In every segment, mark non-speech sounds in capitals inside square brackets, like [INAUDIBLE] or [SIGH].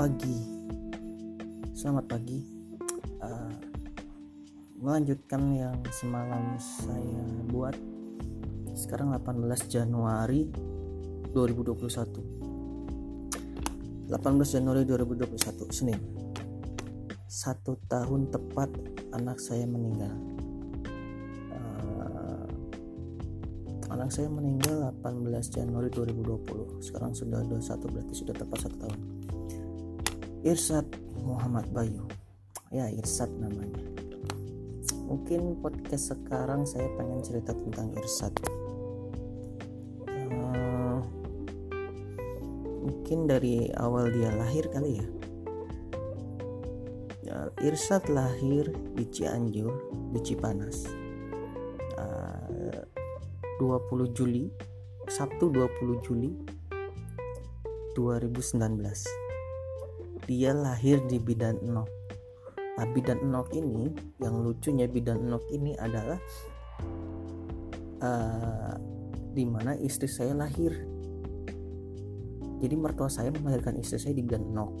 pagi. Selamat pagi. Uh, Melanjutkan yang semalam saya buat. Sekarang 18 Januari 2021 18 Januari 2021 Senin. Satu tahun tepat anak saya meninggal. Uh, Anak saya meninggal 18 Januari 2020 Sekarang sudah 21 berarti sudah tepat satu tahun Irsad Muhammad Bayu. Ya Irsad namanya. Mungkin podcast sekarang saya pengen cerita tentang Irsad uh, mungkin dari awal dia lahir kali ya. Uh, Irsad lahir di Cianjur di Cipanas. Uh, 20 Juli Sabtu 20 Juli 2019 dia lahir di bidan enok nah bidan enok ini yang lucunya bidan enok ini adalah uh, di mana istri saya lahir. Jadi mertua saya melahirkan istri saya di bidan enok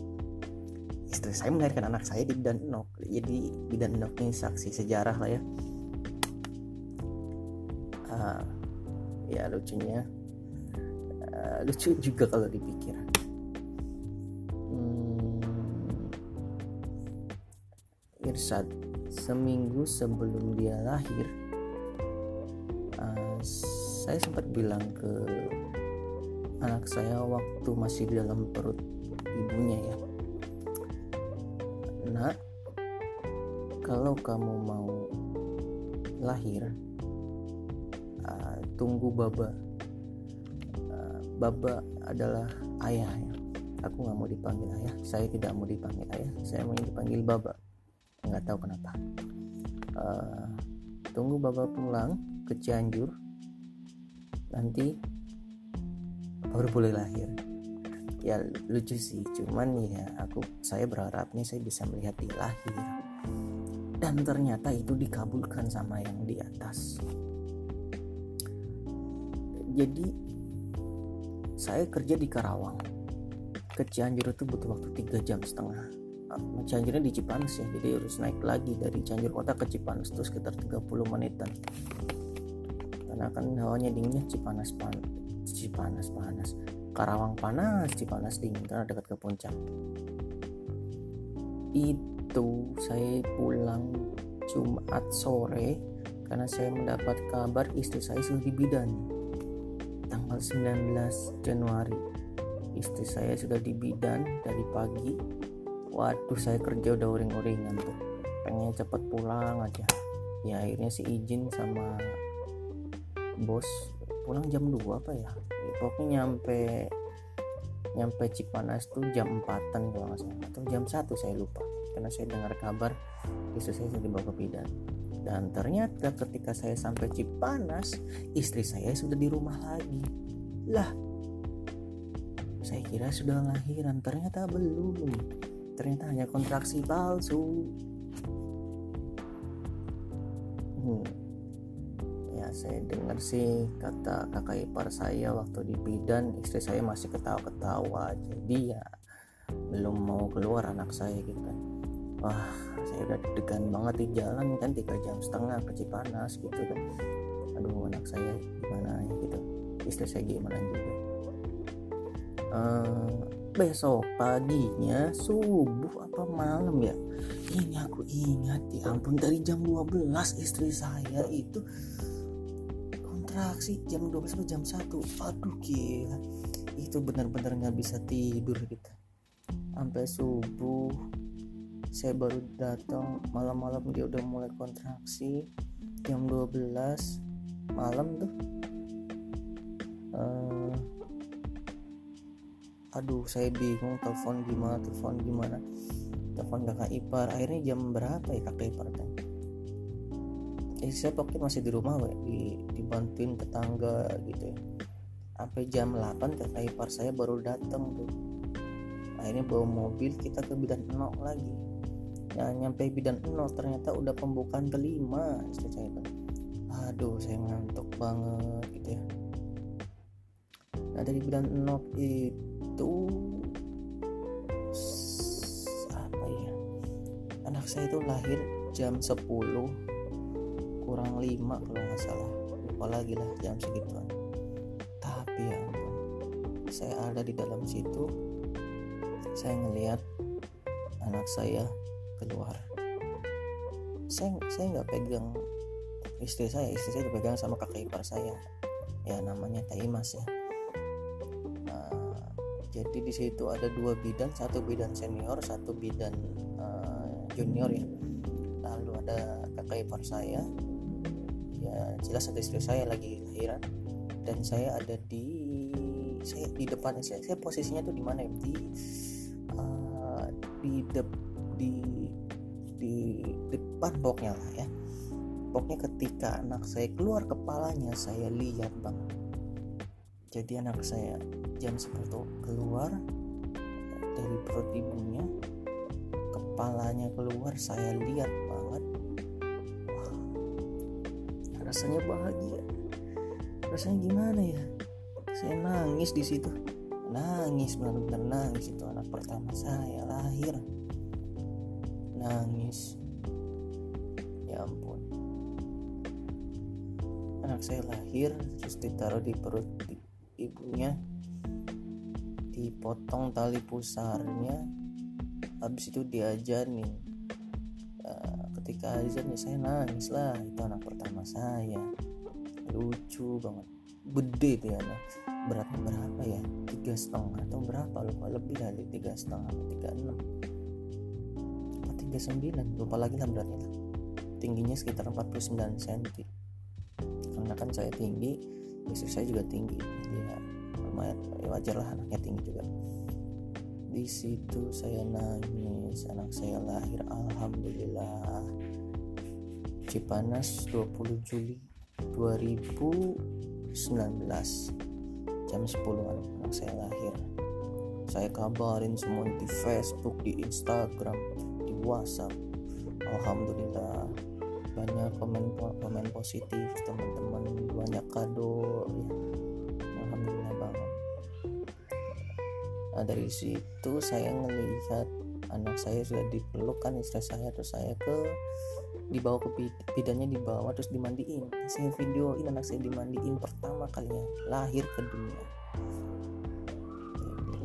istri saya melahirkan anak saya di bidan enok jadi bidan enok ini saksi sejarah lah ya. Uh, ya lucunya uh, lucu juga kalau dipikir Irsad seminggu sebelum dia lahir uh, saya sempat bilang ke anak saya waktu masih di dalam perut ibunya ya nak kalau kamu mau lahir uh, tunggu baba. Uh, baba adalah ayah ya. Aku nggak mau dipanggil ayah. Saya tidak mau dipanggil ayah. Saya mau dipanggil baba nggak tahu kenapa. Uh, tunggu bapak pulang ke Cianjur. Nanti baru boleh lahir. Ya lucu sih. Cuman ya aku saya berharap nih saya bisa melihat dia lahir. Dan ternyata itu dikabulkan sama yang di atas. Jadi saya kerja di Karawang. Ke Cianjur itu butuh waktu tiga jam setengah Cianjurnya di Cipanas ya. Jadi harus naik lagi dari Cianjur kota ke Cipanas itu sekitar 30 menitan. Karena kan hawanya dinginnya Cipanas pan Cipanas panas. Karawang panas Cipanas dingin karena dekat ke puncak. Itu saya pulang Jumat sore karena saya mendapat kabar istri saya sudah di bidan. Tanggal 19 Januari. Istri saya sudah di bidan dari pagi waduh saya kerja udah uring-uringan tuh. Pengen cepet pulang aja. Ya akhirnya sih izin sama bos pulang jam 2 apa ya, ya pokoknya nyampe nyampe Cipanas tuh jam 4an kalau nggak atau jam 1 saya lupa. Karena saya dengar kabar istri saya dibawa ke bidan. Dan ternyata ketika saya sampai Cipanas istri saya sudah di rumah lagi. Lah saya kira sudah lahiran. Ternyata belum ternyata hanya kontraksi palsu. Hmm. ya saya dengar sih kata kakak ipar saya waktu di bidan istri saya masih ketawa-ketawa. Jadi ya belum mau keluar anak saya gitu kan. Wah saya udah degan banget di jalan kan tiga jam setengah ke Cipanas gitu kan. Aduh anak saya gimana ya gitu. Istri saya gimana juga. Uh, besok paginya subuh apa malam ya? Ini aku ingat ya ampun dari jam 12 istri saya itu kontraksi jam 12 sampai jam 1 aduh gila. Itu benar-benar nggak bisa tidur kita. Sampai subuh saya baru datang malam-malam dia udah mulai kontraksi jam 12 malam tuh. Uh, aduh saya bingung telepon gimana telepon gimana. Telepon kakak ipar akhirnya jam berapa ya kakak ipar kan eh saya pokoknya masih di rumah we. di dibantuin tetangga gitu ya. Sampai jam 8 kakak ipar saya baru datang tuh. Akhirnya bawa mobil kita ke bidan enok lagi. Ya nyampe bidan enok ternyata udah pembukaan kelima istri saya kan aduh saya ngantuk banget gitu ya. Nah dari bidan enok itu saya itu lahir jam 10 kurang 5 kalau nggak salah lupa lagi lah jam segituan. Tapi ya saya ada di dalam situ saya ngelihat anak saya keluar. Saya saya nggak pegang istri saya istri saya dipegang sama kakak ipar saya. Ya namanya Taimas ya jadi di situ ada dua bidan satu bidan senior satu bidan uh, junior ya. Lalu ada kakak ipar saya. Ya jelas ada istri saya lagi lahiran. Dan saya ada di saya di depan saya, saya posisinya tuh di mana ya? Di uh, di de, di di depan pokoknya lah ya. Pokoknya ketika anak saya keluar kepalanya saya lihat bang jadi anak saya jam 10 keluar dari perut ibunya kepalanya keluar saya lihat banget. Wah rasanya bahagia. Rasanya gimana ya? Saya nangis di situ. Nangis benar-benar nangis. Itu anak pertama saya lahir. Nangis. Ya ampun. Anak saya lahir terus ditaruh di perut ibunya dipotong tali pusarnya habis itu diajarin uh, ketika azan ya saya nangis lah itu anak pertama saya. Lucu banget. Gede dia anak. Beratnya berapa ya? Tiga setengah atau berapa? Lupa. Lebih dari tiga setengah atau tiga enam. Tiga sembilan? Lupa lagi lah beratnya tingginya sekitar 49 cm karena kan saya tinggi istri saya juga tinggi. Jadi ya lumayan. Ya wajar lah anaknya tinggi juga. Di situ saya nangis. Anak saya lahir alhamdulillah. Cipanas 20 Juli 2019 jam 10an anak saya lahir. Saya kabarin semua di Facebook di Instagram di WhatsApp. Alhamdulillah banyak komen komen positif teman-teman banyak kado ya. Alhamdulillah banget. Nah dari situ saya ngelihat anak saya sudah dipeluk kan istri saya terus saya ke dibawa ke bidannya dibawa terus dimandiin. Saya videoin anak saya dimandiin pertama kalinya lahir ke dunia.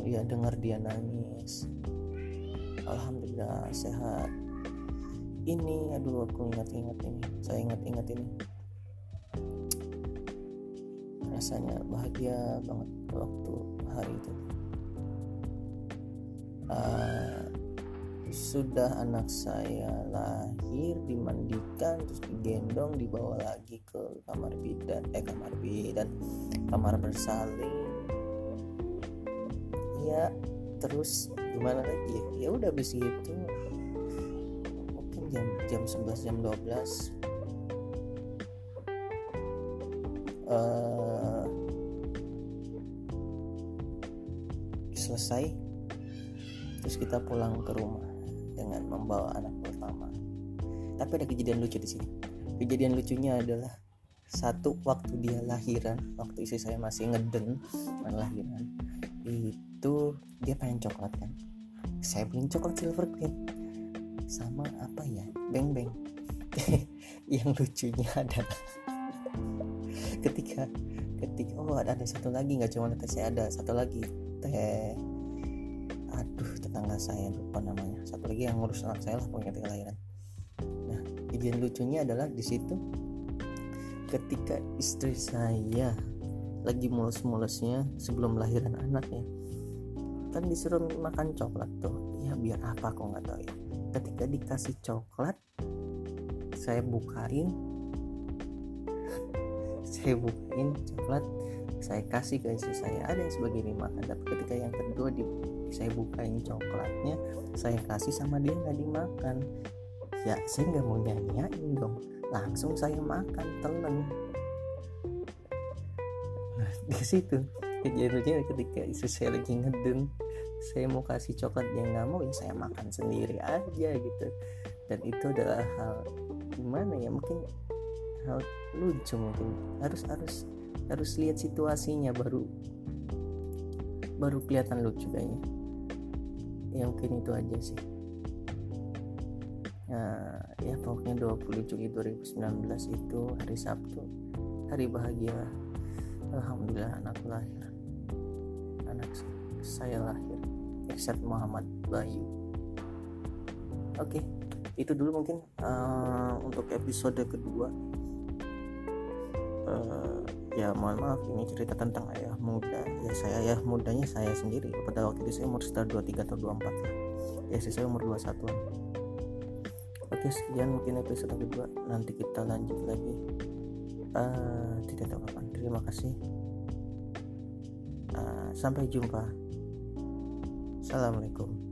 Ya dengar dia nangis. Alhamdulillah sehat ini. Aduh aku ingat-ingat ini. Saya ingat-ingat ini. Rasanya bahagia banget waktu hari itu. Uh, sudah anak saya lahir dimandikan terus digendong dibawa lagi ke kamar bidan eh kamar bidan kamar bersalin. Ya terus gimana lagi ya? Ya udah habis itu jam jam 11 jam 12 uh, selesai. Terus kita pulang ke rumah dengan membawa anak pertama. Tapi ada kejadian lucu di sini. Kejadian lucunya adalah satu waktu dia lahiran waktu istri saya masih ngeden lahiran itu dia pengen coklat kan. Saya beliin coklat silver queen sama apa ya? Beng beng. [LAUGHS] Yang lucunya adalah [LAUGHS] ketika ketika oh ada, ada satu lagi nggak cuma saya ada satu lagi teh. Aduh tetangga saya lupa namanya. Satu lagi yang ngurus anak saya lah pokoknya ketika lahiran nah kejadian lucunya adalah di situ ketika istri saya lagi mulus-mulusnya sebelum lahiran anaknya kan disuruh makan coklat tuh. Ya biar apa kok nggak tahu ya ketika dikasih coklat saya bukain [LAUGHS] saya bukain coklat saya kasih ke istri saya. Ada yang sebagian dimakan tapi ketika yang kedua di, saya bukain coklatnya saya kasih sama dia nggak dimakan. Ya saya nggak mau nyanyain dong. Langsung saya makan telan nah [LAUGHS] di situ kejadiannya ketika istri saya lagi ngeden saya mau kasih coklat dia nggak mau ya saya makan sendiri aja gitu. Dan itu adalah hal gimana ya mungkin hal lucu mungkin. Harus harus harus lihat situasinya baru baru kelihatan lucu kayaknya. Ya mungkin itu aja sih. Uh, ya pokoknya 20 Juli 2019 itu hari Sabtu hari bahagia. Alhamdulillah anak lahir. Anak saya lahir Irsyad Muhammad Bayu. Oke itu dulu mungkin uh, untuk episode kedua. Uh, ya mohon maaf ini cerita tentang ayah muda. Ya saya ayah mudanya saya sendiri. Pada waktu itu saya umur sekitar 23 atau 24 lah. Ya saya umur 21 an oke sekian mungkin episode kedua. Nanti kita lanjut lagi. Uh, tidak tahu kapan. Terima kasih. Uh, sampai jumpa assalamualaikum